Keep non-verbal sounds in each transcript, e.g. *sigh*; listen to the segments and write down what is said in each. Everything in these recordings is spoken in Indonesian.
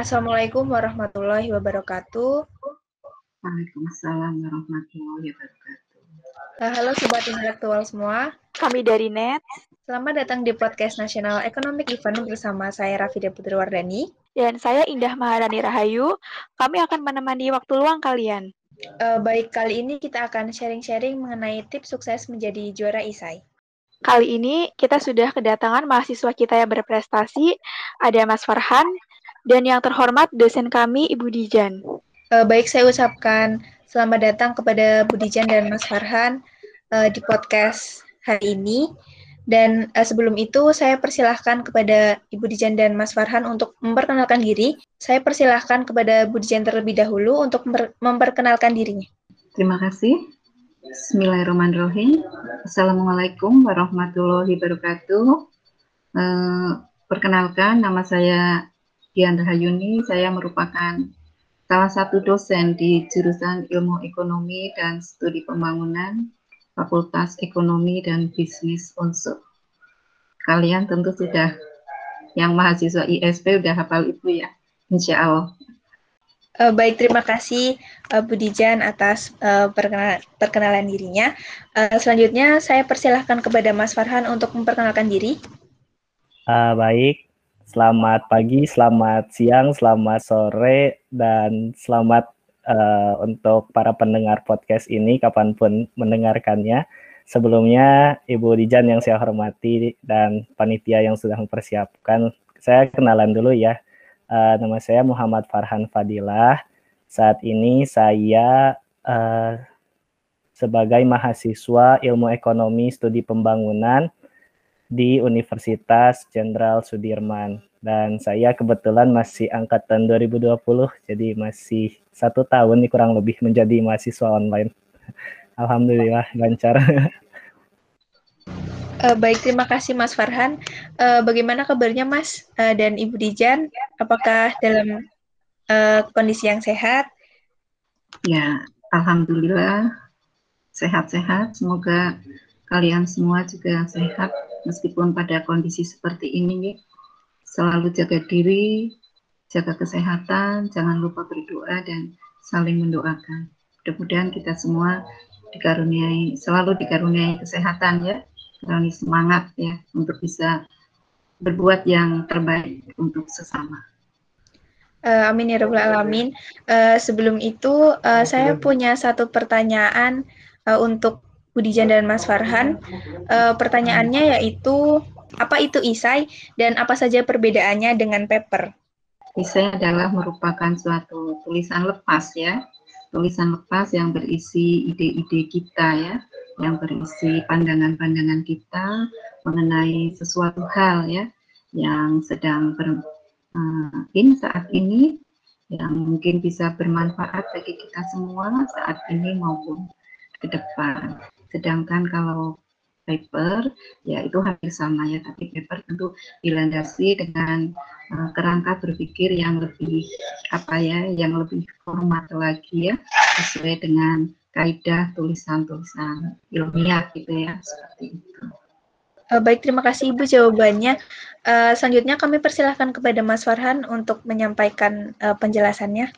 Assalamualaikum warahmatullahi wabarakatuh. Waalaikumsalam warahmatullahi wabarakatuh. Uh, halo Sobat Intelektual semua. Kami dari NET. Selamat datang di podcast Nasional Economic Event bersama saya Rafida Putri Wardani. Dan saya Indah Maharani Rahayu. Kami akan menemani waktu luang kalian. Uh, baik, kali ini kita akan sharing-sharing mengenai tips sukses menjadi juara ISAI. Kali ini kita sudah kedatangan mahasiswa kita yang berprestasi, ada Mas Farhan, dan yang terhormat dosen kami Ibu Dijan. Uh, baik, saya ucapkan selamat datang kepada Bu Dijan dan Mas Farhan uh, di podcast hari ini. Dan uh, sebelum itu, saya persilahkan kepada Ibu Dijan dan Mas Farhan untuk memperkenalkan diri. Saya persilahkan kepada Bu Dijan terlebih dahulu untuk memper memperkenalkan dirinya. Terima kasih. Bismillahirrahmanirrahim. Assalamualaikum warahmatullahi wabarakatuh. Uh, perkenalkan, nama saya Dian Rahayuni, saya merupakan salah satu dosen di jurusan Ilmu Ekonomi dan Studi Pembangunan Fakultas Ekonomi dan Bisnis Unsur. Kalian tentu sudah yang mahasiswa ISP sudah hafal itu ya, insya Allah. Uh, baik, terima kasih uh, Bu Dijan atas uh, perkenal perkenalan dirinya. Uh, selanjutnya saya persilahkan kepada Mas Farhan untuk memperkenalkan diri. Uh, baik, Selamat pagi, selamat siang, selamat sore, dan selamat uh, untuk para pendengar podcast ini kapan pun mendengarkannya. Sebelumnya, Ibu Dijan yang saya hormati dan panitia yang sudah mempersiapkan, saya kenalan dulu ya. Uh, nama saya Muhammad Farhan Fadilah. Saat ini saya uh, sebagai mahasiswa ilmu ekonomi studi pembangunan di Universitas Jenderal Sudirman dan saya kebetulan masih angkatan 2020 jadi masih satu tahun nih kurang lebih menjadi mahasiswa online. *laughs* Alhamdulillah lancar. Uh, *laughs* baik, terima kasih Mas Farhan. Uh, bagaimana kabarnya Mas uh, dan Ibu Dijan? Apakah dalam uh, kondisi yang sehat? Ya, Alhamdulillah sehat-sehat. Semoga kalian semua juga sehat meskipun pada kondisi seperti ini nih, selalu jaga diri, jaga kesehatan, jangan lupa berdoa dan saling mendoakan. Mudah-mudahan kita semua dikaruniai, selalu dikaruniai kesehatan ya, karuniai semangat ya untuk bisa berbuat yang terbaik untuk sesama. Uh, amin ya rabbal alamin. Uh, sebelum itu uh, saya punya satu pertanyaan uh, untuk Budijan dan Mas Farhan. Uh, pertanyaannya yaitu apa itu isai dan apa saja perbedaannya dengan paper? Isai adalah merupakan suatu tulisan lepas ya, tulisan lepas yang berisi ide-ide kita ya, yang berisi pandangan-pandangan kita mengenai sesuatu hal ya yang sedang ber, in saat ini yang mungkin bisa bermanfaat bagi kita semua saat ini maupun ke depan. Sedangkan kalau paper ya itu hampir sama ya tapi paper tentu dilandasi dengan uh, kerangka berpikir yang lebih apa ya yang lebih format lagi ya sesuai dengan kaidah tulisan-tulisan ilmiah gitu ya seperti itu. Uh, baik, terima kasih Ibu jawabannya. Uh, selanjutnya kami persilahkan kepada Mas Farhan untuk menyampaikan uh, penjelasannya.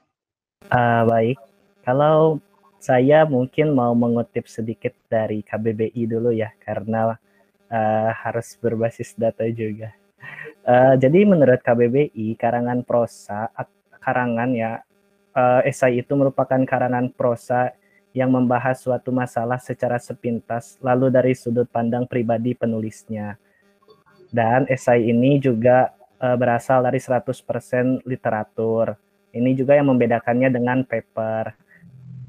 Uh, baik, kalau saya mungkin mau mengutip sedikit dari KBBI dulu ya, karena uh, harus berbasis data juga. Uh, jadi menurut KBBI, karangan prosa, karangan ya, uh, esai itu merupakan karangan prosa yang membahas suatu masalah secara sepintas, lalu dari sudut pandang pribadi penulisnya. Dan esai ini juga uh, berasal dari 100% literatur. Ini juga yang membedakannya dengan paper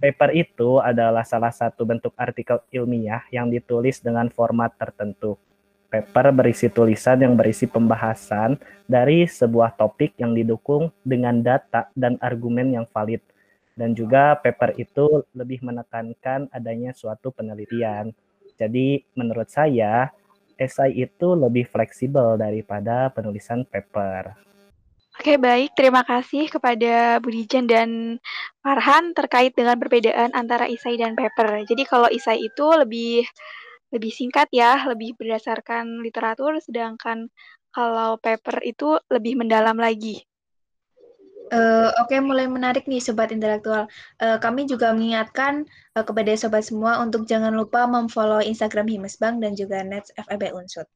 paper itu adalah salah satu bentuk artikel ilmiah yang ditulis dengan format tertentu. Paper berisi tulisan yang berisi pembahasan dari sebuah topik yang didukung dengan data dan argumen yang valid. Dan juga paper itu lebih menekankan adanya suatu penelitian. Jadi menurut saya, esai itu lebih fleksibel daripada penulisan paper. Oke, baik. Terima kasih kepada Budijan dan Farhan terkait dengan perbedaan antara isai dan paper. Jadi kalau isai itu lebih lebih singkat ya, lebih berdasarkan literatur, sedangkan kalau paper itu lebih mendalam lagi. Uh, Oke, okay, mulai menarik nih Sobat Intelektual. Uh, kami juga mengingatkan uh, kepada Sobat semua untuk jangan lupa memfollow Instagram Himesbank dan juga Nets FEB Unsut.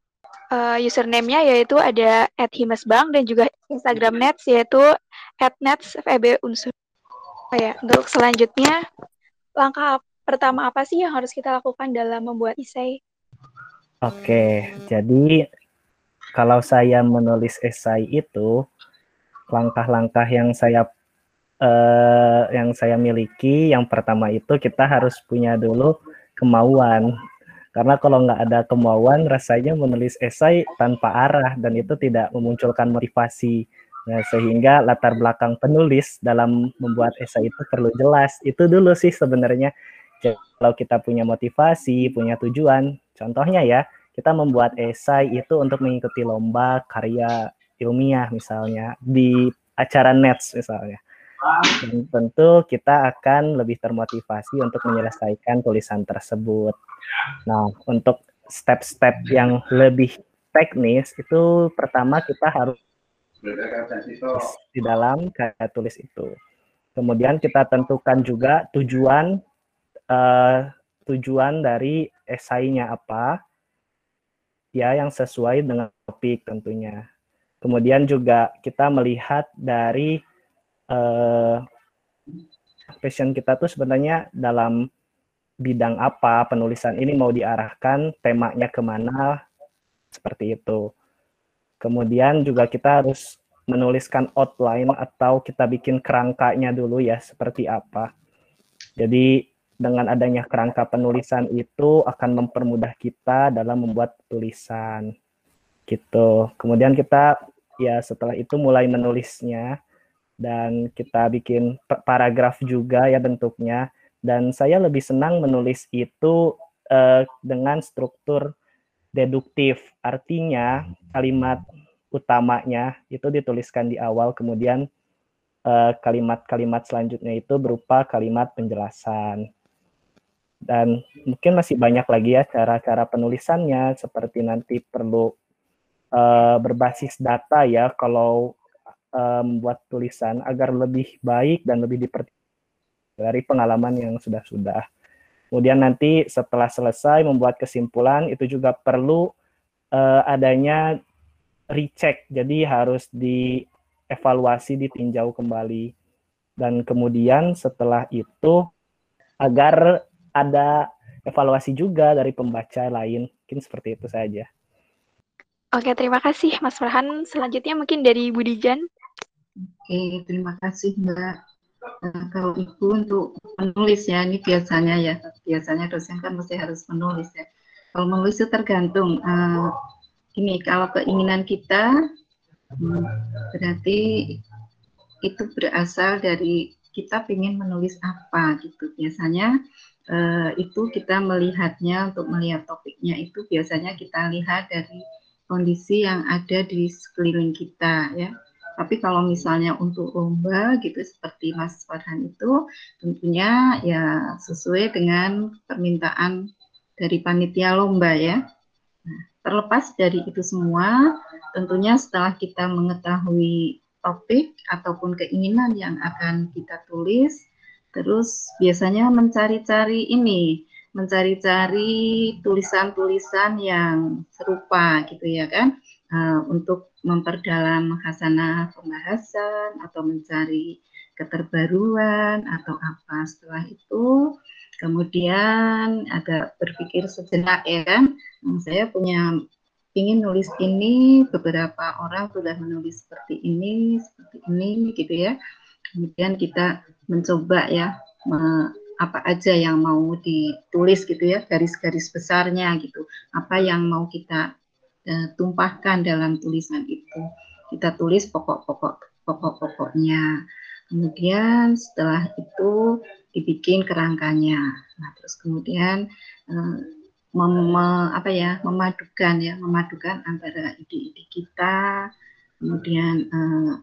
Uh, username-nya yaitu ada at Himesbank dan juga Instagram Nets yaitu at Nets FEB Unsut. Oh ya, untuk selanjutnya, langkah pertama apa sih yang harus kita lakukan dalam membuat esai? Oke, jadi kalau saya menulis esai itu, langkah-langkah yang saya uh, yang saya miliki yang pertama itu kita harus punya dulu kemauan karena kalau nggak ada kemauan rasanya menulis esai tanpa arah dan itu tidak memunculkan motivasi. Nah, sehingga latar belakang penulis dalam membuat esai itu perlu jelas. Itu dulu sih sebenarnya. Kalau kita punya motivasi punya tujuan contohnya ya kita membuat esai itu untuk mengikuti lomba karya ilmiah misalnya di acara Nets misalnya. Dan tentu kita akan lebih termotivasi untuk menyelesaikan tulisan tersebut. Nah, untuk step-step yang lebih teknis itu pertama kita harus di dalam karya tulis itu. Kemudian kita tentukan juga tujuan uh, tujuan dari esainya apa ya yang sesuai dengan topik tentunya. Kemudian juga kita melihat dari uh, passion kita tuh sebenarnya dalam bidang apa penulisan ini mau diarahkan, temanya ke mana, seperti itu. Kemudian juga kita harus menuliskan outline atau kita bikin kerangkanya dulu ya, seperti apa. Jadi dengan adanya kerangka penulisan itu akan mempermudah kita dalam membuat tulisan gitu. Kemudian kita ya setelah itu mulai menulisnya dan kita bikin paragraf juga ya bentuknya dan saya lebih senang menulis itu uh, dengan struktur deduktif. Artinya kalimat utamanya itu dituliskan di awal kemudian eh, kalimat-kalimat uh, selanjutnya itu berupa kalimat penjelasan. Dan mungkin masih banyak lagi ya cara-cara penulisannya seperti nanti perlu uh, berbasis data ya kalau uh, membuat tulisan agar lebih baik dan lebih dipercaya dari pengalaman yang sudah-sudah. Kemudian nanti setelah selesai membuat kesimpulan itu juga perlu uh, adanya recheck, jadi harus dievaluasi, ditinjau kembali. Dan kemudian setelah itu agar ada evaluasi juga dari pembaca lain, mungkin seperti itu saja. Oke, terima kasih Mas Farhan. Selanjutnya mungkin dari Bu Dijan. Oke, terima kasih Mbak. Nah, kalau Ibu untuk menulis ya, ini biasanya ya, biasanya dosen kan mesti harus menulis ya. Kalau menulis itu tergantung. Uh, ini kalau keinginan kita hmm, berarti itu berasal dari kita ingin menulis apa gitu. Biasanya uh, itu kita melihatnya untuk melihat topiknya itu biasanya kita lihat dari kondisi yang ada di sekeliling kita ya. Tapi kalau misalnya untuk lomba gitu seperti Mas Farhan itu tentunya ya sesuai dengan permintaan dari panitia lomba ya. Nah, terlepas dari itu semua, tentunya setelah kita mengetahui topik ataupun keinginan yang akan kita tulis, terus biasanya mencari-cari ini mencari-cari tulisan-tulisan yang serupa gitu ya kan uh, untuk memperdalam hasanah pembahasan atau mencari keterbaruan atau apa. Setelah itu kemudian agak berpikir sejenak ya kan hmm, saya punya ingin nulis ini beberapa orang sudah menulis seperti ini seperti ini gitu ya. Kemudian kita mencoba ya apa aja yang mau ditulis gitu ya garis-garis besarnya gitu. Apa yang mau kita uh, tumpahkan dalam tulisan itu kita tulis pokok-pokok pokok-pokoknya kemudian setelah itu dibikin kerangkanya nah terus kemudian uh, mem, apa ya memadukan ya memadukan antara ide-ide kita kemudian uh,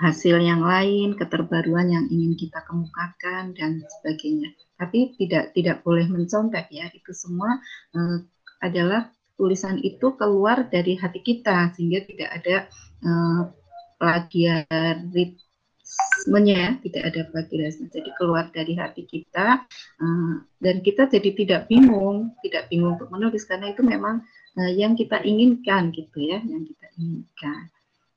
hasil yang lain, keterbaruan yang ingin kita kemukakan dan sebagainya. Tapi tidak tidak boleh mencontek ya. Itu semua uh, adalah tulisan itu keluar dari hati kita sehingga tidak ada uh, plagiarisme plagiarismenya, tidak ada plagiarisme. Jadi keluar dari hati kita uh, dan kita jadi tidak bingung, tidak bingung untuk menulis karena itu memang uh, yang kita inginkan gitu ya, yang kita inginkan.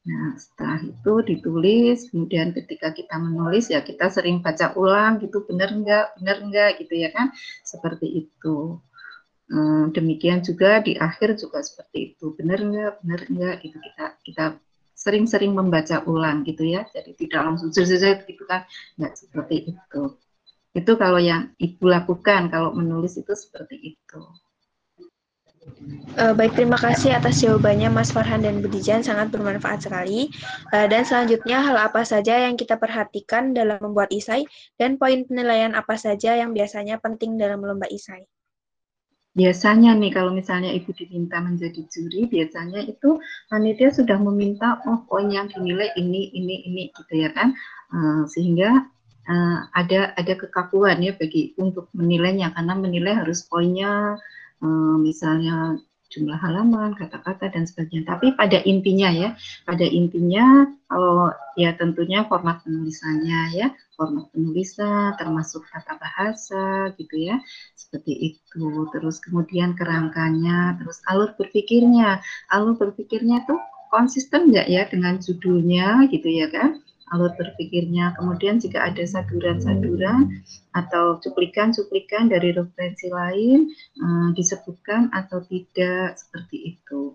Nah, setelah itu ditulis, kemudian ketika kita menulis ya kita sering baca ulang gitu, benar enggak, benar enggak gitu ya kan, seperti itu. Demikian juga di akhir juga seperti itu, benar enggak, benar enggak gitu kita kita sering-sering membaca ulang gitu ya. Jadi tidak langsung zzzz gitu kan, nggak seperti itu. Itu kalau yang ibu lakukan kalau menulis itu seperti itu. Uh, baik, terima kasih atas jawabannya Mas Farhan dan Budijan, sangat bermanfaat sekali. Uh, dan selanjutnya, hal apa saja yang kita perhatikan dalam membuat isai, dan poin penilaian apa saja yang biasanya penting dalam lomba isai? Biasanya nih kalau misalnya ibu diminta menjadi juri biasanya itu panitia sudah meminta oh poin yang dinilai ini ini ini gitu ya kan? Uh, sehingga uh, ada ada kekakuan ya bagi untuk menilainya karena menilai harus poinnya uh, misalnya jumlah halaman, kata-kata dan sebagainya. Tapi pada intinya ya, pada intinya kalau ya tentunya format penulisannya ya, format penulisan termasuk kata bahasa gitu ya, seperti itu. Terus kemudian kerangkanya, terus alur berpikirnya. Alur berpikirnya tuh konsisten nggak ya dengan judulnya gitu ya kan? Alur berpikirnya. Kemudian jika ada saduran-saduran atau cuplikan-cuplikan dari referensi lain uh, disebutkan atau tidak seperti itu.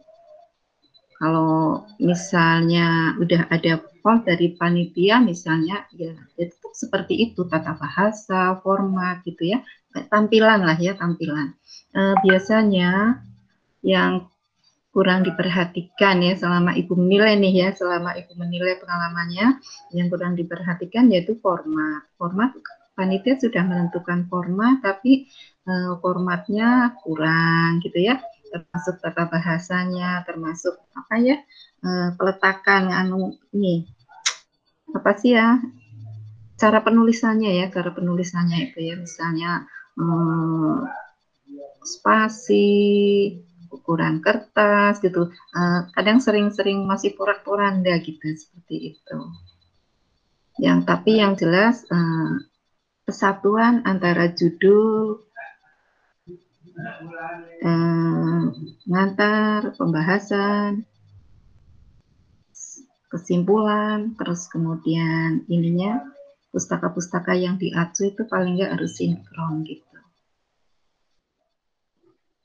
Kalau misalnya udah ada form dari panitia misalnya ya itu seperti itu tata bahasa, format gitu ya, tampilan lah ya tampilan. Uh, biasanya yang kurang diperhatikan ya selama ibu menilai nih ya selama ibu menilai pengalamannya. Yang kurang diperhatikan yaitu format. Format panitia sudah menentukan format tapi uh, formatnya kurang gitu ya. Termasuk tata bahasanya termasuk apa ya uh, peletakan anu ini. Apa sih ya cara penulisannya ya cara penulisannya itu ya. Misalnya um, spasi ukuran kertas gitu. Uh, kadang sering-sering masih porak-poranda gitu seperti itu. Yang tapi yang jelas uh, kesatuan antara judul uh, ngantar pembahasan kesimpulan terus kemudian ininya pustaka-pustaka yang diacu itu paling nggak harus sinkron gitu.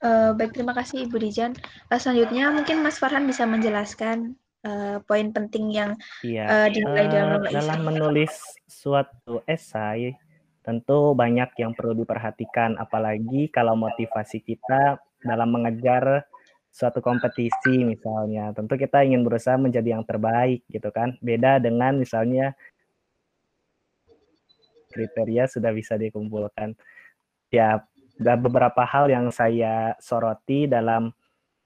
Uh, baik, terima kasih Ibu Dijan. Uh, selanjutnya mungkin Mas Farhan bisa menjelaskan uh, poin penting yang iya. uh, dinilai uh, dalam menulis suatu esai, tentu banyak yang perlu diperhatikan, apalagi kalau motivasi kita dalam mengejar suatu kompetisi misalnya. Tentu kita ingin berusaha menjadi yang terbaik gitu kan. Beda dengan misalnya kriteria sudah bisa dikumpulkan. Ya, ada beberapa hal yang saya soroti dalam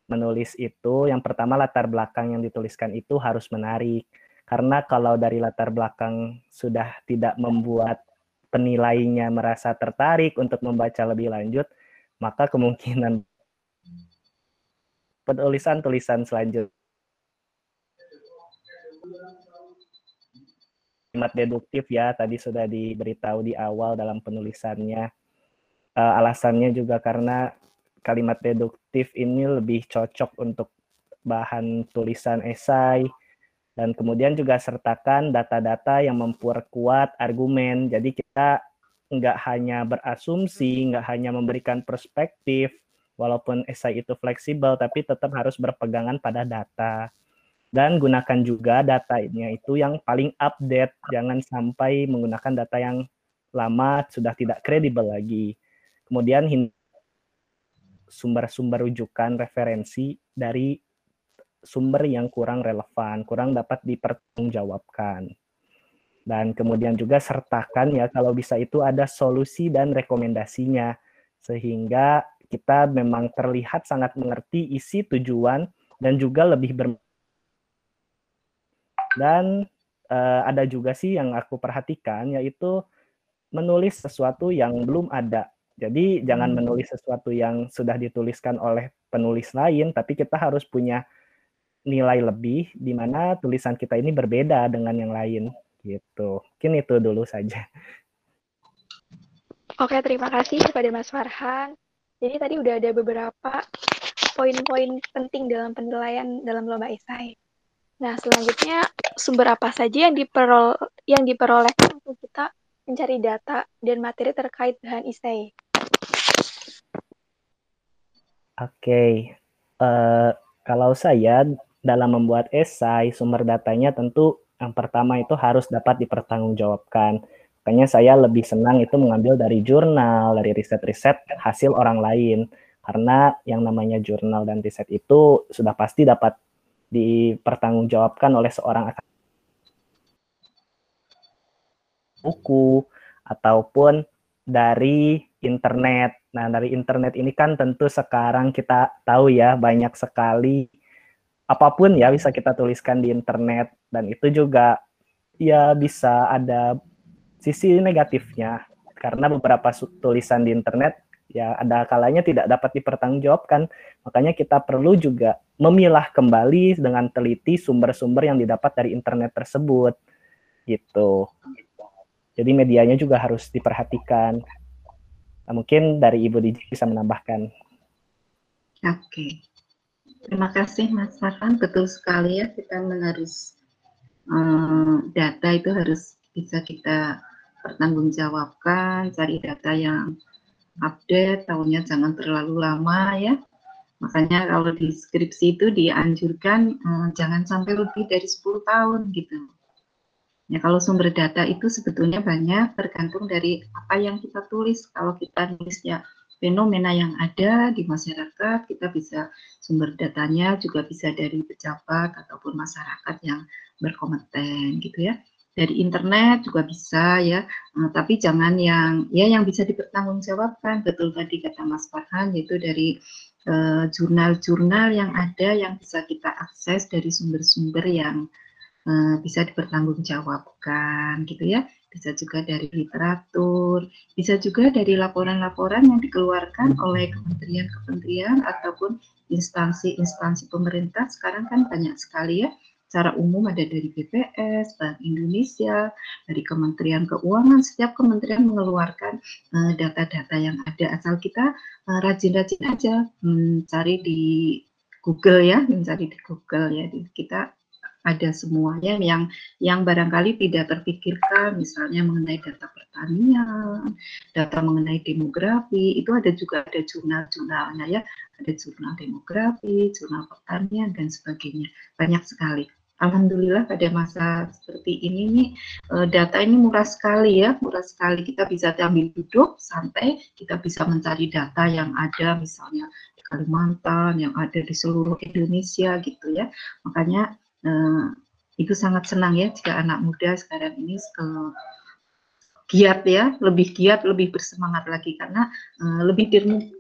menulis itu. Yang pertama latar belakang yang dituliskan itu harus menarik. Karena kalau dari latar belakang sudah tidak membuat penilainya merasa tertarik untuk membaca lebih lanjut, maka kemungkinan penulisan tulisan selanjutnya kalimat deduktif ya tadi sudah diberitahu di awal dalam penulisannya uh, alasannya juga karena kalimat deduktif ini lebih cocok untuk bahan tulisan esai dan kemudian juga sertakan data-data yang memperkuat argumen. Jadi kita nggak hanya berasumsi, nggak hanya memberikan perspektif, walaupun esai itu fleksibel, tapi tetap harus berpegangan pada data. Dan gunakan juga datanya itu yang paling update, jangan sampai menggunakan data yang lama sudah tidak kredibel lagi. Kemudian sumber-sumber rujukan referensi dari sumber yang kurang relevan, kurang dapat dipertanggungjawabkan. Dan kemudian juga sertakan ya kalau bisa itu ada solusi dan rekomendasinya sehingga kita memang terlihat sangat mengerti isi tujuan dan juga lebih ber dan uh, ada juga sih yang aku perhatikan yaitu menulis sesuatu yang belum ada jadi jangan hmm. menulis sesuatu yang sudah dituliskan oleh penulis lain, tapi kita harus punya nilai lebih di mana tulisan kita ini berbeda dengan yang lain gitu. Mungkin itu dulu saja. Oke, terima kasih kepada Mas Farhan. Jadi tadi udah ada beberapa poin-poin penting dalam penilaian dalam lomba esai. Nah, selanjutnya sumber apa saja yang diperol yang diperolehkan untuk kita mencari data dan materi terkait bahan esai? Oke, okay. uh, eh, kalau saya dalam membuat esai, sumber datanya tentu yang pertama itu harus dapat dipertanggungjawabkan. Makanya saya lebih senang itu mengambil dari jurnal, dari riset-riset hasil orang lain. Karena yang namanya jurnal dan riset itu sudah pasti dapat dipertanggungjawabkan oleh seorang buku ataupun dari internet. Nah, dari internet ini kan tentu sekarang kita tahu ya banyak sekali apa pun ya bisa kita tuliskan di internet dan itu juga ya bisa ada sisi negatifnya karena beberapa tulisan di internet ya ada kalanya tidak dapat dipertanggungjawabkan. Makanya kita perlu juga memilah kembali dengan teliti sumber-sumber yang didapat dari internet tersebut. Gitu. Jadi medianya juga harus diperhatikan. Nah, mungkin dari Ibu Didi bisa menambahkan. Oke. Terima kasih Mas Farhan. Betul sekali ya kita harus um, data itu harus bisa kita pertanggungjawabkan, cari data yang update, tahunnya jangan terlalu lama ya. Makanya kalau di skripsi itu dianjurkan eh, jangan sampai lebih dari 10 tahun gitu. Ya kalau sumber data itu sebetulnya banyak tergantung dari apa yang kita tulis. Kalau kita nulisnya fenomena yang ada di masyarakat, kita bisa sumber datanya juga bisa dari pejabat ataupun masyarakat yang berkompeten gitu ya dari internet juga bisa ya, uh, tapi jangan yang ya yang bisa dipertanggungjawabkan. Betul tadi kata Mas Farhan yaitu dari eh, jurnal-jurnal uh, yang ada yang bisa kita akses dari sumber-sumber yang bisa dipertanggungjawabkan gitu ya. Bisa juga dari literatur, bisa juga dari laporan-laporan yang dikeluarkan oleh kementerian-kementerian ataupun instansi-instansi pemerintah. Sekarang kan banyak sekali ya secara umum ada dari BPS, Bank Indonesia, dari Kementerian Keuangan, setiap kementerian mengeluarkan eh, data-data uh, yang ada asal kita eh, rajin-rajin uh, aja mencari di Google ya, mencari di Google ya. Kita ada semuanya yang yang barangkali tidak terpikirkan misalnya mengenai data pertanian, data mengenai demografi, itu ada juga ada jurnal-jurnalnya ya, ada jurnal demografi, jurnal pertanian dan sebagainya. Banyak sekali. Alhamdulillah pada masa seperti ini nih eh, data ini murah sekali ya, murah sekali. Kita bisa ambil duduk santai, kita bisa mencari data yang ada misalnya di Kalimantan, yang ada di seluruh Indonesia gitu ya. Makanya eh, itu sangat senang ya jika anak muda sekarang ini giat ya, lebih giat, lebih bersemangat lagi karena uh, lebih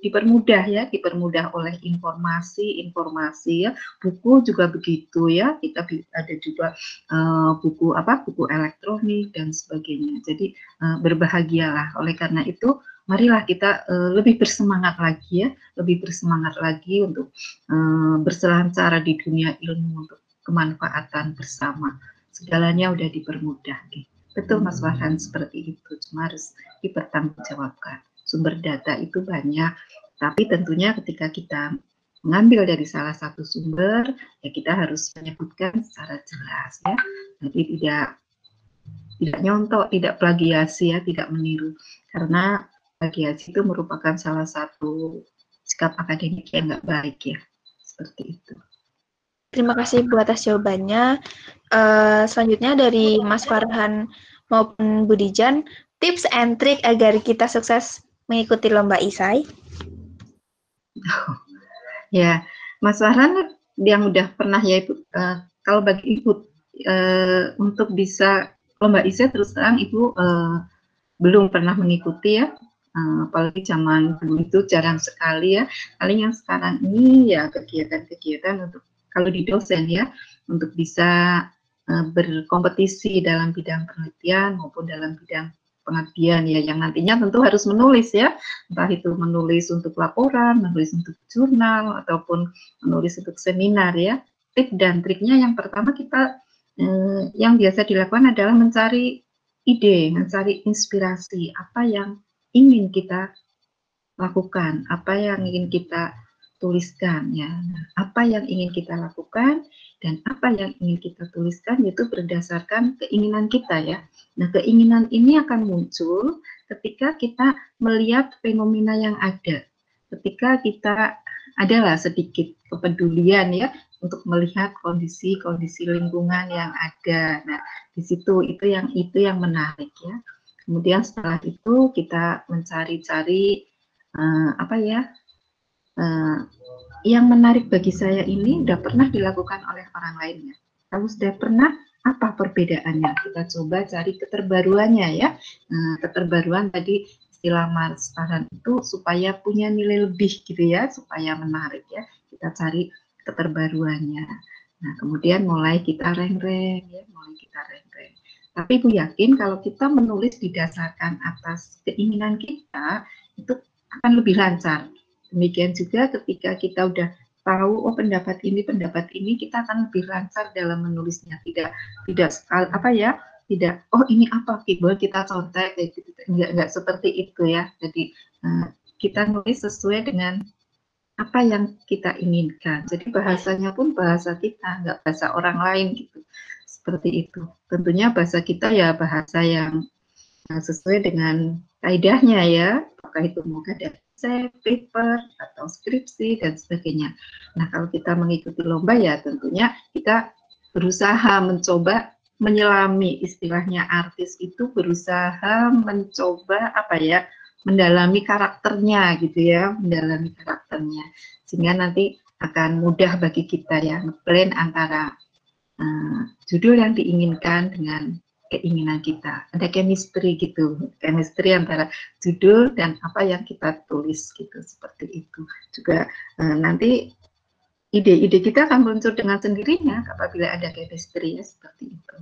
dipermudah ya, dipermudah oleh informasi-informasi ya. Buku juga begitu ya. Kita ada juga uh, buku apa? buku elektronik dan sebagainya. Jadi berbahagialah. Oleh karena itu marilah kita lebih bersemangat lagi ya, lebih bersemangat lagi untuk berselancar di dunia ilmu untuk kemanfaatan bersama. Segalanya udah dipermudah. Betul Mas Farhan seperti itu, cuma harus dipertanggungjawabkan. Sumber data itu banyak, tapi tentunya ketika kita mengambil dari salah satu sumber, ya kita harus menyebutkan secara jelas ya. Jadi tidak tidak nyontok, tidak plagiasi ya, tidak meniru. Karena plagiasi itu merupakan salah satu sikap akademik yang nggak baik ya. Seperti itu. Terima kasih Bu atas jawabannya. Uh, selanjutnya dari Mas Farhan maupun Budijan, tips and trick agar kita sukses mengikuti lomba isai? *laughs* ya, Mas Farhan yang udah pernah ya Ibu, uh, kalau bagi Ibu uh, untuk bisa lomba isai terus terang Ibu uh, belum pernah mengikuti ya, apalagi zaman dulu itu jarang sekali ya. Paling yang sekarang ini ya kegiatan-kegiatan untuk kalau di dosen ya untuk bisa uh, berkompetisi dalam bidang penelitian maupun dalam bidang pengabdian ya yang nantinya tentu harus menulis ya. Entah itu menulis untuk laporan, menulis untuk jurnal ataupun menulis untuk seminar ya. Tip dan triknya yang pertama kita eh, yang biasa dilakukan adalah mencari ide, mencari inspirasi, apa yang ingin kita lakukan, apa yang ingin kita tuliskan ya. Nah, apa yang ingin kita lakukan dan apa yang ingin kita tuliskan itu berdasarkan keinginan kita ya. Nah, keinginan ini akan muncul ketika kita melihat fenomena yang ada. Ketika kita adalah sedikit kepedulian ya untuk melihat kondisi-kondisi lingkungan yang ada. Nah, di situ itu yang itu yang menarik ya. Kemudian setelah itu kita mencari-cari uh, apa ya uh, yang menarik bagi saya ini sudah pernah dilakukan oleh orang lainnya. Kalau sudah pernah, apa perbedaannya? Kita coba cari keterbaruannya ya. Nah, keterbaruan tadi istilah Mars itu supaya punya nilai lebih gitu ya, supaya menarik ya. Kita cari keterbaruannya. Nah, kemudian mulai kita reng-reng ya, mulai kita reng-reng. Tapi aku yakin kalau kita menulis didasarkan atas keinginan kita, itu akan lebih lancar. Demikian juga ketika kita udah tahu oh pendapat ini pendapat ini kita akan lebih lancar dalam menulisnya. Tidak tidak apa ya tidak oh ini apa boleh kita contek gitu. Enggak enggak seperti itu ya. Jadi uh, kita nulis sesuai dengan apa yang kita inginkan. Jadi bahasanya pun bahasa kita enggak bahasa orang lain gitu. Seperti itu. Tentunya bahasa kita ya bahasa yang uh, sesuai dengan kaidahnya ya. Apakah itu muka dari paper atau skripsi dan sebagainya. Nah kalau kita mengikuti lomba ya tentunya kita berusaha mencoba menyelami istilahnya artis itu berusaha mencoba apa ya mendalami karakternya gitu ya mendalami karakternya sehingga nanti akan mudah bagi kita ya ngeblend antara uh, judul yang diinginkan dengan keinginan kita. Ada chemistry gitu, chemistry antara judul dan apa yang kita tulis gitu, seperti itu. Juga e, nanti ide-ide kita akan muncul dengan sendirinya apabila ada chemistry ya seperti itu.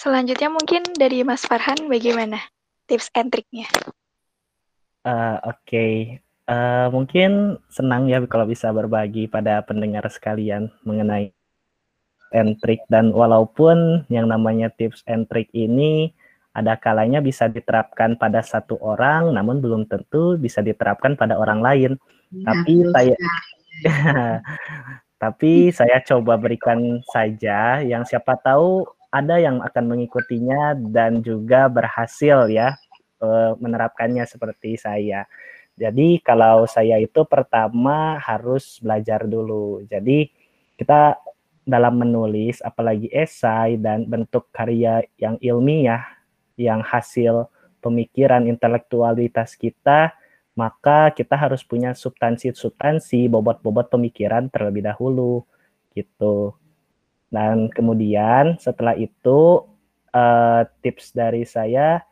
Selanjutnya mungkin dari Mas Farhan bagaimana tips and triknya? Uh, Oke, okay. uh, mungkin senang ya kalau bisa berbagi pada pendengar sekalian mengenai and trick dan walaupun yang namanya tips and trick ini ada kalanya bisa diterapkan pada satu orang namun belum tentu bisa diterapkan pada orang lain. Ya, tapi saya *laughs* tapi saya coba berikan saja yang siapa tahu ada yang akan mengikutinya dan juga berhasil ya eh, menerapkannya seperti saya. Jadi kalau saya itu pertama harus belajar dulu. Jadi kita dalam menulis, apalagi esai dan bentuk karya yang ilmiah, yang hasil pemikiran intelektualitas kita, maka kita harus punya substansi-substansi, bobot-bobot pemikiran terlebih dahulu, gitu. Dan kemudian setelah itu uh, tips dari saya,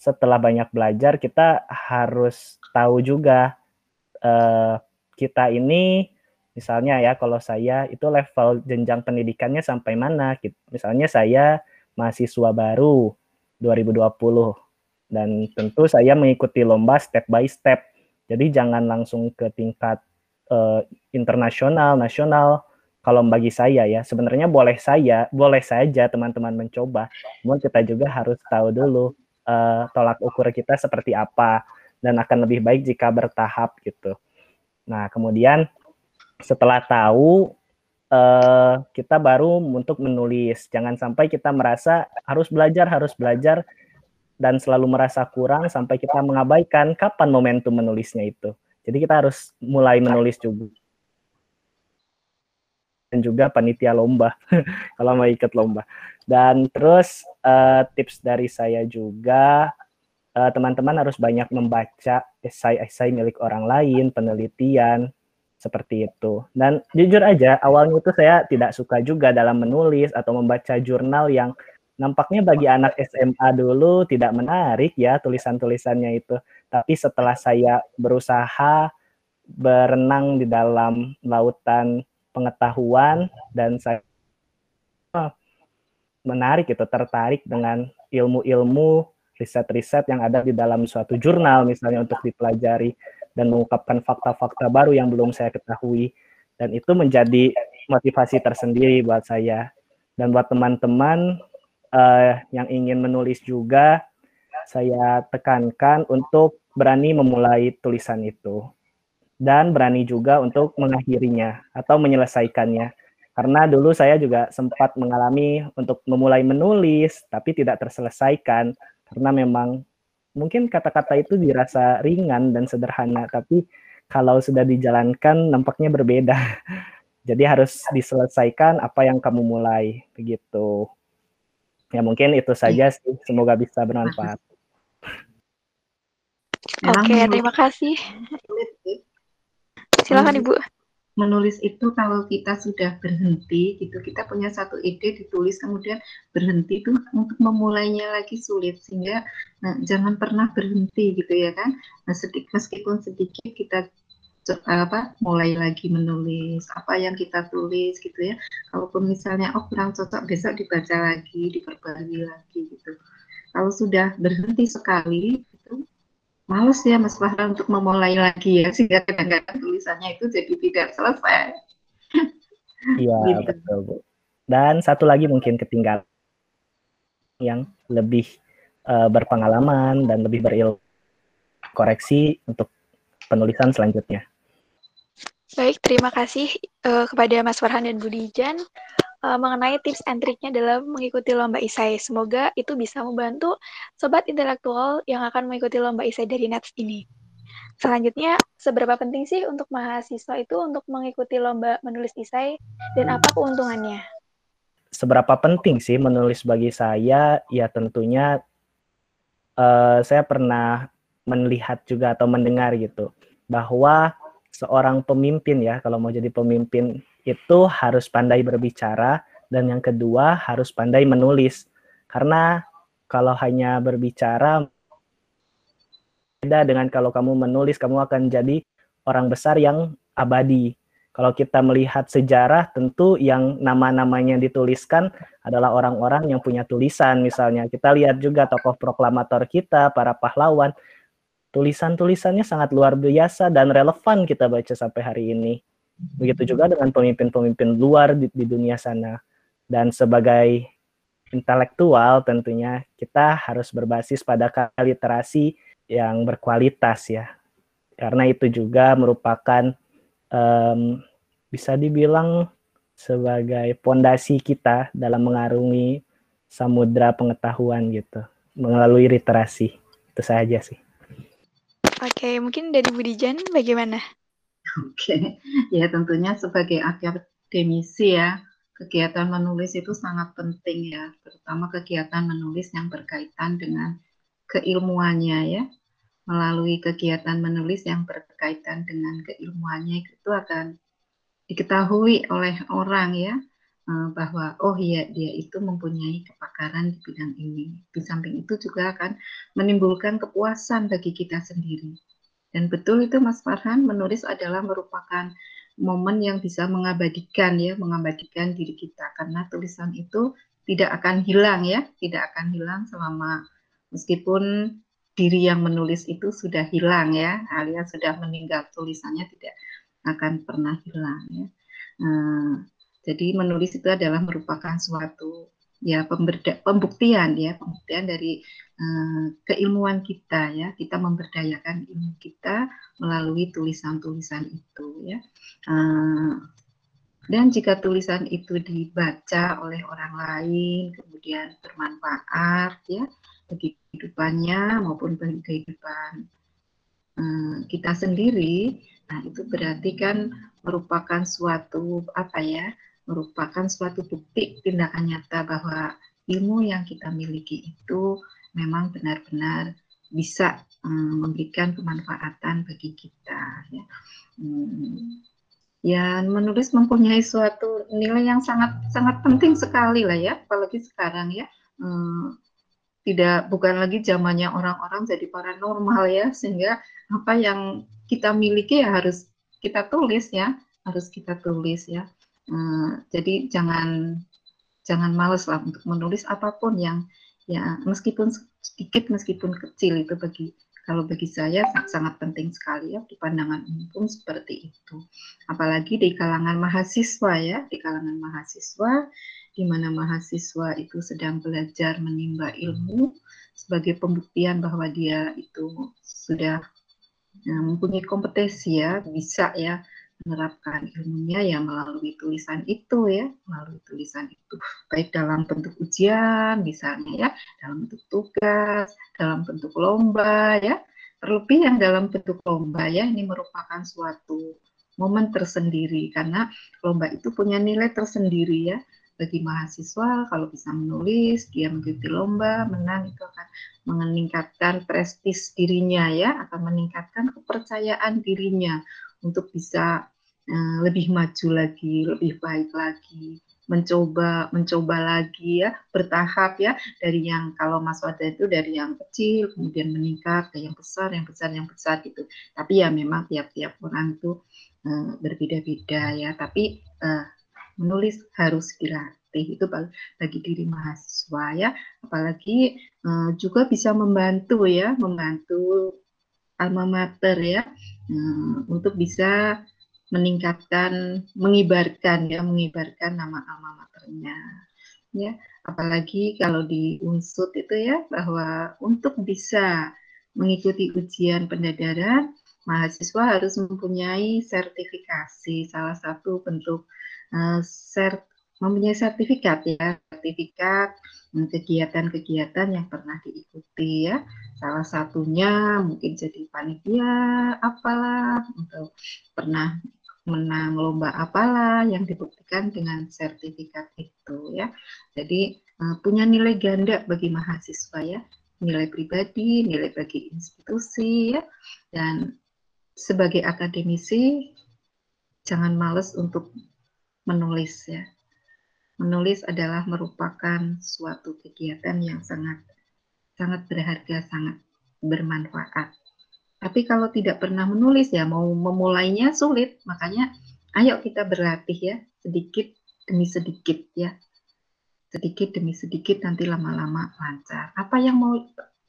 setelah banyak belajar kita harus tahu juga uh, kita ini Misalnya ya kalau saya itu level jenjang pendidikannya sampai mana? Misalnya saya mahasiswa baru 2020 dan tentu saya mengikuti lomba step by step. Jadi jangan langsung ke tingkat uh, internasional, nasional. Kalau bagi saya ya, sebenarnya boleh saya, boleh saja teman-teman mencoba. Namun kita juga harus tahu dulu uh, tolak ukur kita seperti apa dan akan lebih baik jika bertahap gitu. Nah, kemudian setelah tahu uh, kita baru untuk menulis. Jangan sampai kita merasa harus belajar, harus belajar dan selalu merasa kurang sampai kita mengabaikan kapan momentum menulisnya itu. Jadi kita harus mulai menulis juga. Dan juga panitia lomba *laughs* kalau mau ikut lomba. Dan terus uh, tips dari saya juga eh, teman-teman uh, harus banyak membaca esai-esai milik orang lain, penelitian, seperti itu. Dan jujur aja, awalnya itu saya tidak suka juga dalam menulis atau membaca jurnal yang nampaknya bagi anak SMA dulu tidak menarik ya tulisan-tulisannya itu. Tapi setelah saya berusaha berenang di dalam lautan pengetahuan dan saya menarik itu tertarik dengan ilmu-ilmu riset-riset yang ada di dalam suatu jurnal misalnya untuk dipelajari dan mengungkapkan fakta-fakta baru yang belum saya ketahui. Dan itu menjadi motivasi tersendiri buat saya. Dan buat teman-teman uh, yang ingin menulis juga saya tekankan untuk berani memulai tulisan itu. Dan berani juga untuk mengakhirinya atau menyelesaikannya. Karena dulu saya juga sempat mengalami untuk memulai menulis tapi tidak terselesaikan. Karena memang mungkin kata-kata itu dirasa ringan dan sederhana tapi kalau sudah dijalankan nampaknya berbeda. *laughs* Jadi harus diselesaikan apa yang kamu mulai begitu. Ya mungkin itu saja sih. Semoga bisa bermanfaat. Oke, okay, terima kasih. Silakan Ibu. Menulis itu kalau kita sudah berhenti gitu, kita punya satu ide ditulis kemudian berhenti itu untuk memulainya lagi sulit. Sehingga nah, jangan pernah berhenti gitu ya kan. Nah, sedikit meskipun sedikit kita apa mulai lagi menulis apa yang kita tulis gitu ya. Kalaupun misalnya oh kurang cocok besok dibaca lagi diperbarui lagi gitu. Kalau sudah berhenti sekali males ya Mas Fahra untuk memulai lagi ya sehingga kadang-kadang tulisannya itu jadi tidak selesai iya *laughs* gitu. betul Bu dan satu lagi mungkin ketinggalan yang lebih uh, berpengalaman dan lebih berilmu koreksi untuk penulisan selanjutnya. Baik, terima kasih uh, kepada Mas Farhan dan Budi Jan uh, mengenai tips and triknya dalam mengikuti lomba isai. Semoga itu bisa membantu sobat intelektual yang akan mengikuti lomba isai dari Nets ini. Selanjutnya, seberapa penting sih untuk mahasiswa itu untuk mengikuti lomba menulis isai dan apa keuntungannya? Seberapa penting sih menulis bagi saya? Ya tentunya uh, saya pernah melihat juga atau mendengar gitu bahwa seorang pemimpin ya, kalau mau jadi pemimpin itu harus pandai berbicara dan yang kedua harus pandai menulis. Karena kalau hanya berbicara beda dengan kalau kamu menulis kamu akan jadi orang besar yang abadi. Kalau kita melihat sejarah tentu yang nama-namanya dituliskan adalah orang-orang yang punya tulisan misalnya. Kita lihat juga tokoh proklamator kita, para pahlawan tulisan-tulisannya sangat luar biasa dan relevan kita baca sampai hari ini. Begitu juga dengan pemimpin-pemimpin luar di, di dunia sana. Dan sebagai intelektual tentunya kita harus berbasis pada literasi yang berkualitas ya. Karena itu juga merupakan um, bisa dibilang sebagai pondasi kita dalam mengarungi samudra pengetahuan gitu melalui literasi. Itu saja sih. Oke, mungkin dari Budi Jan bagaimana? Oke, ya tentunya sebagai akademisi ya, kegiatan menulis itu sangat penting ya, terutama kegiatan menulis yang berkaitan dengan keilmuannya ya. Melalui kegiatan menulis yang berkaitan dengan keilmuannya itu akan diketahui oleh orang ya, bahwa oh iya dia itu mempunyai kepakaran di bidang ini. Di samping itu juga akan menimbulkan kepuasan bagi kita sendiri. Dan betul itu Mas Farhan menulis adalah merupakan momen yang bisa mengabadikan ya, mengabadikan diri kita karena tulisan itu tidak akan hilang ya, tidak akan hilang selama meskipun diri yang menulis itu sudah hilang ya, alias sudah meninggal tulisannya tidak akan pernah hilang ya. Nah, jadi menulis itu adalah merupakan suatu ya pemberda, pembuktian ya pembuktian dari uh, keilmuan kita ya. Kita memberdayakan ilmu kita melalui tulisan-tulisan itu ya. Uh, dan jika tulisan itu dibaca oleh orang lain kemudian bermanfaat ya bagi kehidupannya maupun bagi kehidupan uh, kita sendiri nah itu berarti kan merupakan suatu apa ya merupakan suatu bukti tindakan nyata bahwa ilmu yang kita miliki itu memang benar-benar bisa um, memberikan kemanfaatan bagi kita. Ya. Hmm. ya, menulis mempunyai suatu nilai yang sangat sangat penting sekali lah ya, apalagi sekarang ya. Hmm, tidak bukan lagi zamannya orang-orang jadi paranormal ya, sehingga apa yang kita miliki ya harus kita tulis ya, harus kita tulis ya. Uh, jadi jangan jangan males lah untuk menulis apa pun yang ya meskipun sedikit meskipun kecil itu bagi kalau bagi saya sangat penting sekali ya di pandangan umum seperti itu. Apalagi di kalangan mahasiswa ya di kalangan mahasiswa di mana mahasiswa itu sedang belajar menimba ilmu sebagai pembuktian bahwa dia itu sudah ya, mempunyai kompetensi ya, bisa ya menerapkan ilmunya ya melalui tulisan itu ya, melalui tulisan itu. Baik dalam bentuk ujian misalnya ya, dalam bentuk tugas, dalam bentuk lomba ya. Terlebih yang dalam bentuk lomba ya, ini merupakan suatu momen tersendiri karena lomba itu punya nilai tersendiri ya. Bagi mahasiswa kalau bisa menulis dia mengikuti lomba menang itu akan meningkatkan prestis dirinya ya akan meningkatkan kepercayaan dirinya untuk bisa uh, lebih maju lagi lebih baik lagi mencoba mencoba lagi ya bertahap ya dari yang kalau Mas Wada itu dari yang kecil kemudian meningkat ke yang besar yang besar yang besar gitu. Tapi ya memang tiap-tiap orang itu uh, berbeda-beda ya. Tapi uh, menulis harus dilatih. Itu bagi diri mahasiswa ya. Apalagi uh, juga bisa membantu ya membantu alma mater ya uh, untuk bisa meningkatkan mengibarkan ya mengibarkan nama alma maternya ya apalagi kalau di unsut itu ya bahwa untuk bisa mengikuti ujian pendadaran mahasiswa harus mempunyai sertifikasi salah satu bentuk uh, mempunyai sertifikat ya, sertifikat hmm, kegiatan-kegiatan yang pernah diikuti ya. Salah satunya mungkin jadi panitia apalah atau pernah menang lomba apalah yang dibuktikan dengan sertifikat itu ya. Jadi uh, punya nilai ganda bagi mahasiswa ya, nilai pribadi, nilai bagi institusi ya. Dan sebagai akademisi jangan males untuk menulis ya. Menulis adalah merupakan suatu kegiatan yang sangat sangat berharga, sangat bermanfaat. Tapi kalau tidak pernah menulis ya mau memulainya sulit, makanya ayo kita berlatih ya sedikit demi sedikit ya. Sedikit demi sedikit nanti lama-lama lancar. Apa yang mau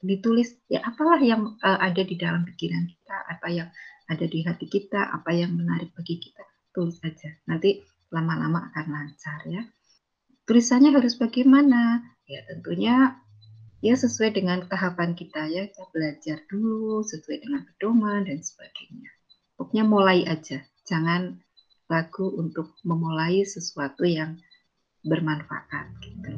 ditulis ya apalah yang uh, ada di dalam pikiran kita, apa yang ada di hati kita, apa yang menarik bagi kita, tulis aja. Nanti lama-lama akan lancar ya. Tulisannya harus bagaimana? Ya tentunya ya sesuai dengan tahapan kita ya, kita belajar dulu sesuai dengan pedoman dan sebagainya. Pokoknya mulai aja, jangan ragu untuk memulai sesuatu yang bermanfaat gitu.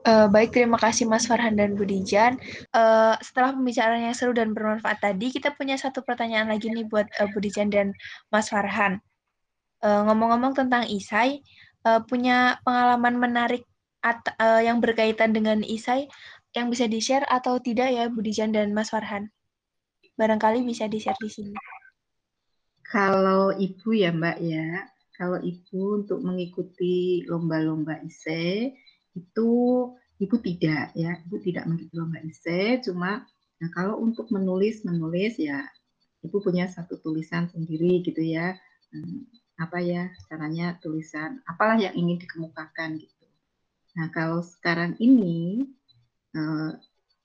Uh, baik, terima kasih Mas Farhan dan Bu Dijan. Uh, setelah pembicaraan yang seru dan bermanfaat tadi, kita punya satu pertanyaan lagi nih buat uh, Bu Dijan dan Mas Farhan. Uh, ngomong-ngomong tentang Isai, uh, punya pengalaman menarik at, uh, yang berkaitan dengan Isai yang bisa di-share atau tidak ya Bu Dijan dan Mas Farhan? Barangkali bisa di-share di sini. Kalau Ibu ya Mbak ya, kalau Ibu untuk mengikuti lomba-lomba ISE itu Ibu tidak ya, Ibu tidak mengikuti lomba ISE, cuma nah kalau untuk menulis menulis ya Ibu punya satu tulisan sendiri gitu ya. Hmm, apa ya caranya tulisan apalah yang ingin dikemukakan gitu. Nah kalau sekarang ini eh,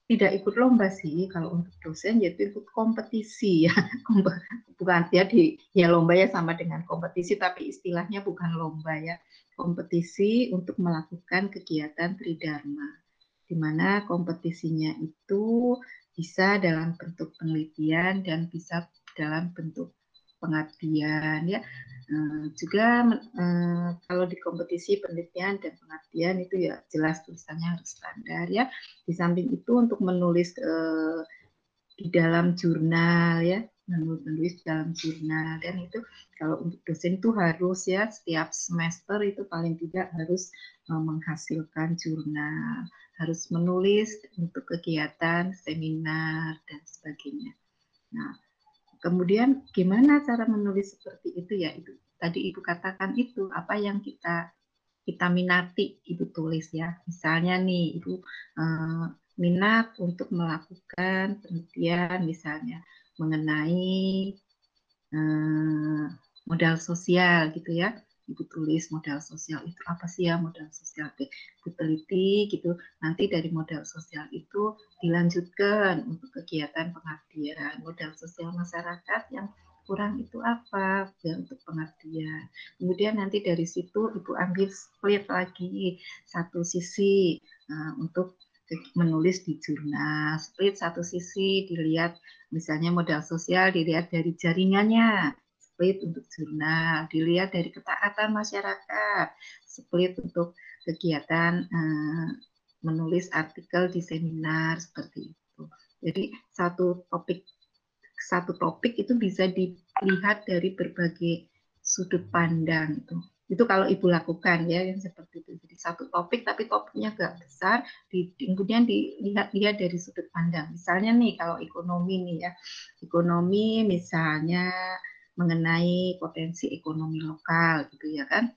tidak ikut lomba sih kalau untuk dosen yaitu ikut kompetisi ya. *laughs* Bukan ya di ya lomba ya sama dengan kompetisi tapi istilahnya bukan lomba ya. Kompetisi untuk melakukan kegiatan tridharma di mana kompetisinya itu bisa dalam bentuk penelitian dan bisa dalam bentuk pengabdian ya uh, juga uh, kalau di kompetisi penelitian dan pengabdian itu ya jelas tulisannya harus standar ya di samping itu untuk menulis uh, di dalam jurnal ya menulis dalam jurnal dan itu kalau untuk dosen itu harus ya setiap semester itu paling tidak harus menghasilkan jurnal harus menulis untuk kegiatan seminar dan sebagainya. Nah, Kemudian gimana cara menulis seperti itu ya itu tadi ibu katakan itu apa yang kita kita minati ibu tulis ya. Misalnya nih ibu eh, minat untuk melakukan penelitian misalnya mengenai eh, modal sosial gitu ya ibu tulis modal sosial itu apa sih ya modal sosial ibu teliti gitu nanti dari modal sosial itu dilanjutkan untuk kegiatan pengabdian modal sosial masyarakat yang kurang itu apa ya untuk pengertian. Kemudian nanti dari situ Ibu ambil split lagi satu sisi uh, untuk menulis di jurnal. Split satu sisi dilihat misalnya modal sosial dilihat dari jaringannya. Split untuk jurnal, dilihat dari ketaatan masyarakat. Split untuk kegiatan uh, menulis artikel di seminar seperti itu. Jadi satu topik satu topik itu bisa dilihat dari berbagai sudut pandang itu. Itu kalau ibu lakukan ya yang seperti itu. Jadi satu topik tapi topiknya agak besar, di, kemudian dilihat-lihat dari sudut pandang. Misalnya nih kalau ekonomi nih ya, ekonomi misalnya mengenai potensi ekonomi lokal gitu ya kan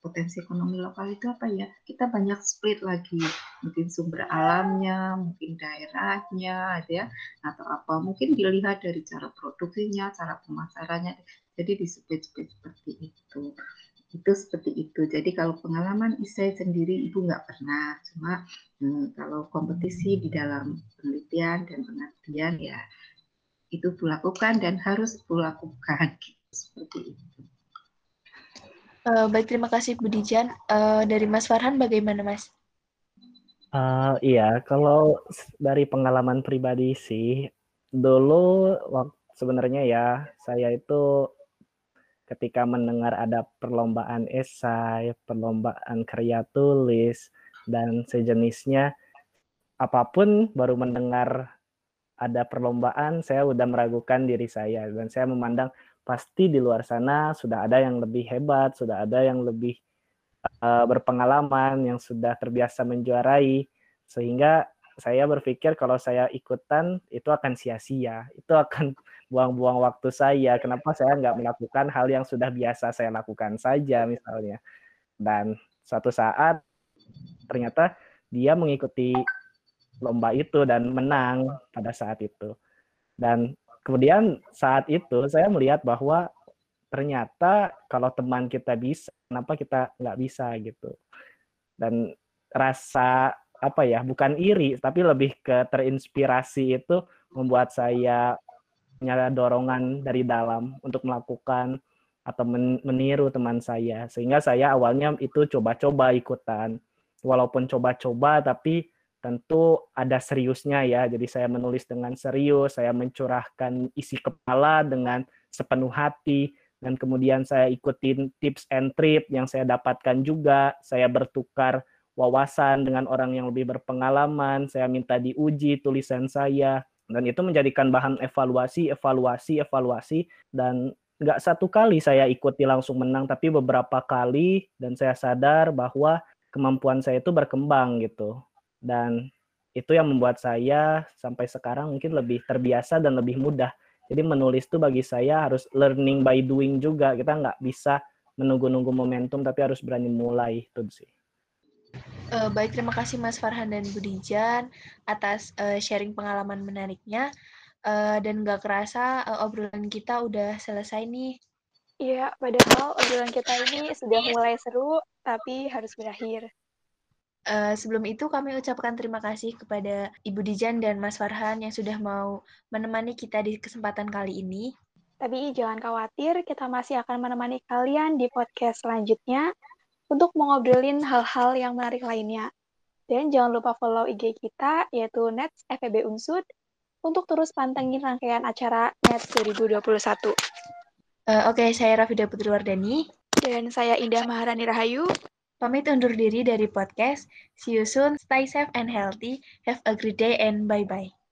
potensi ekonomi lokal itu apa ya? Kita banyak split lagi, mungkin sumber alamnya, mungkin daerahnya, gitu ya, atau apa? Mungkin dilihat dari cara produksinya, cara pemasarannya. Jadi di split-split seperti itu. Itu seperti itu. Jadi kalau pengalaman isai sendiri ibu nggak pernah, cuma hmm, kalau kompetisi di dalam penelitian dan pengertian ya itu lakukan dan harus lakukan gitu, seperti itu. Uh, baik, terima kasih Bu Dijan. Uh, dari Mas Farhan bagaimana Mas? Uh, iya, kalau dari pengalaman pribadi sih, dulu sebenarnya ya saya itu ketika mendengar ada perlombaan esai, perlombaan karya tulis dan sejenisnya, apa pun baru mendengar ada perlombaan, saya udah meragukan diri saya dan saya memandang pasti di luar sana sudah ada yang lebih hebat, sudah ada yang lebih uh, berpengalaman, yang sudah terbiasa menjuarai, sehingga saya berpikir kalau saya ikutan itu akan sia-sia, itu akan *laughs* buang-buang waktu saya. Kenapa saya nggak melakukan hal yang sudah biasa saya lakukan saja misalnya. Dan suatu saat ternyata dia mengikuti lomba itu dan menang pada saat itu. Dan kemudian saat itu saya melihat bahwa ternyata kalau teman kita bisa, kenapa kita nggak bisa gitu. Dan rasa apa ya, bukan iri, tapi lebih ke terinspirasi itu membuat saya punya dorongan dari dalam untuk melakukan atau meniru teman saya. Sehingga saya awalnya itu coba-coba ikutan. Walaupun coba-coba, tapi tentu ada seriusnya ya. Jadi saya menulis dengan serius, saya mencurahkan isi kepala dengan sepenuh hati dan kemudian saya ikutin tips and trip yang saya dapatkan juga. Saya bertukar wawasan dengan orang yang lebih berpengalaman, saya minta diuji tulisan saya dan itu menjadikan bahan evaluasi, evaluasi, evaluasi dan nggak satu kali saya ikuti langsung menang tapi beberapa kali dan saya sadar bahwa kemampuan saya itu berkembang gitu dan itu yang membuat saya sampai sekarang mungkin lebih terbiasa dan lebih mudah. Jadi menulis itu bagi saya harus learning by doing juga. Kita nggak bisa menunggu-nunggu momentum, tapi harus berani mulai itu sih. Uh, baik, terima kasih Mas Farhan dan Budijan atas uh, sharing pengalaman menariknya. Uh, dan nggak kerasa uh, obrolan kita udah selesai nih. Iya, padahal obrolan kita ini sudah mulai seru, tapi harus berakhir. Uh, sebelum itu kami ucapkan terima kasih kepada Ibu Dijan dan Mas Farhan yang sudah mau menemani kita di kesempatan kali ini. Tapi jangan khawatir, kita masih akan menemani kalian di podcast selanjutnya untuk mengobrolin hal-hal yang menarik lainnya. Dan jangan lupa follow IG kita, yaitu Nets FEB Unsud, untuk terus pantengin rangkaian acara Nets 2021. Uh, Oke, okay, saya Rafida Putriwardani. Dan saya Indah Maharani Rahayu. Pamit undur diri dari podcast. See you soon. Stay safe and healthy. Have a great day and bye-bye.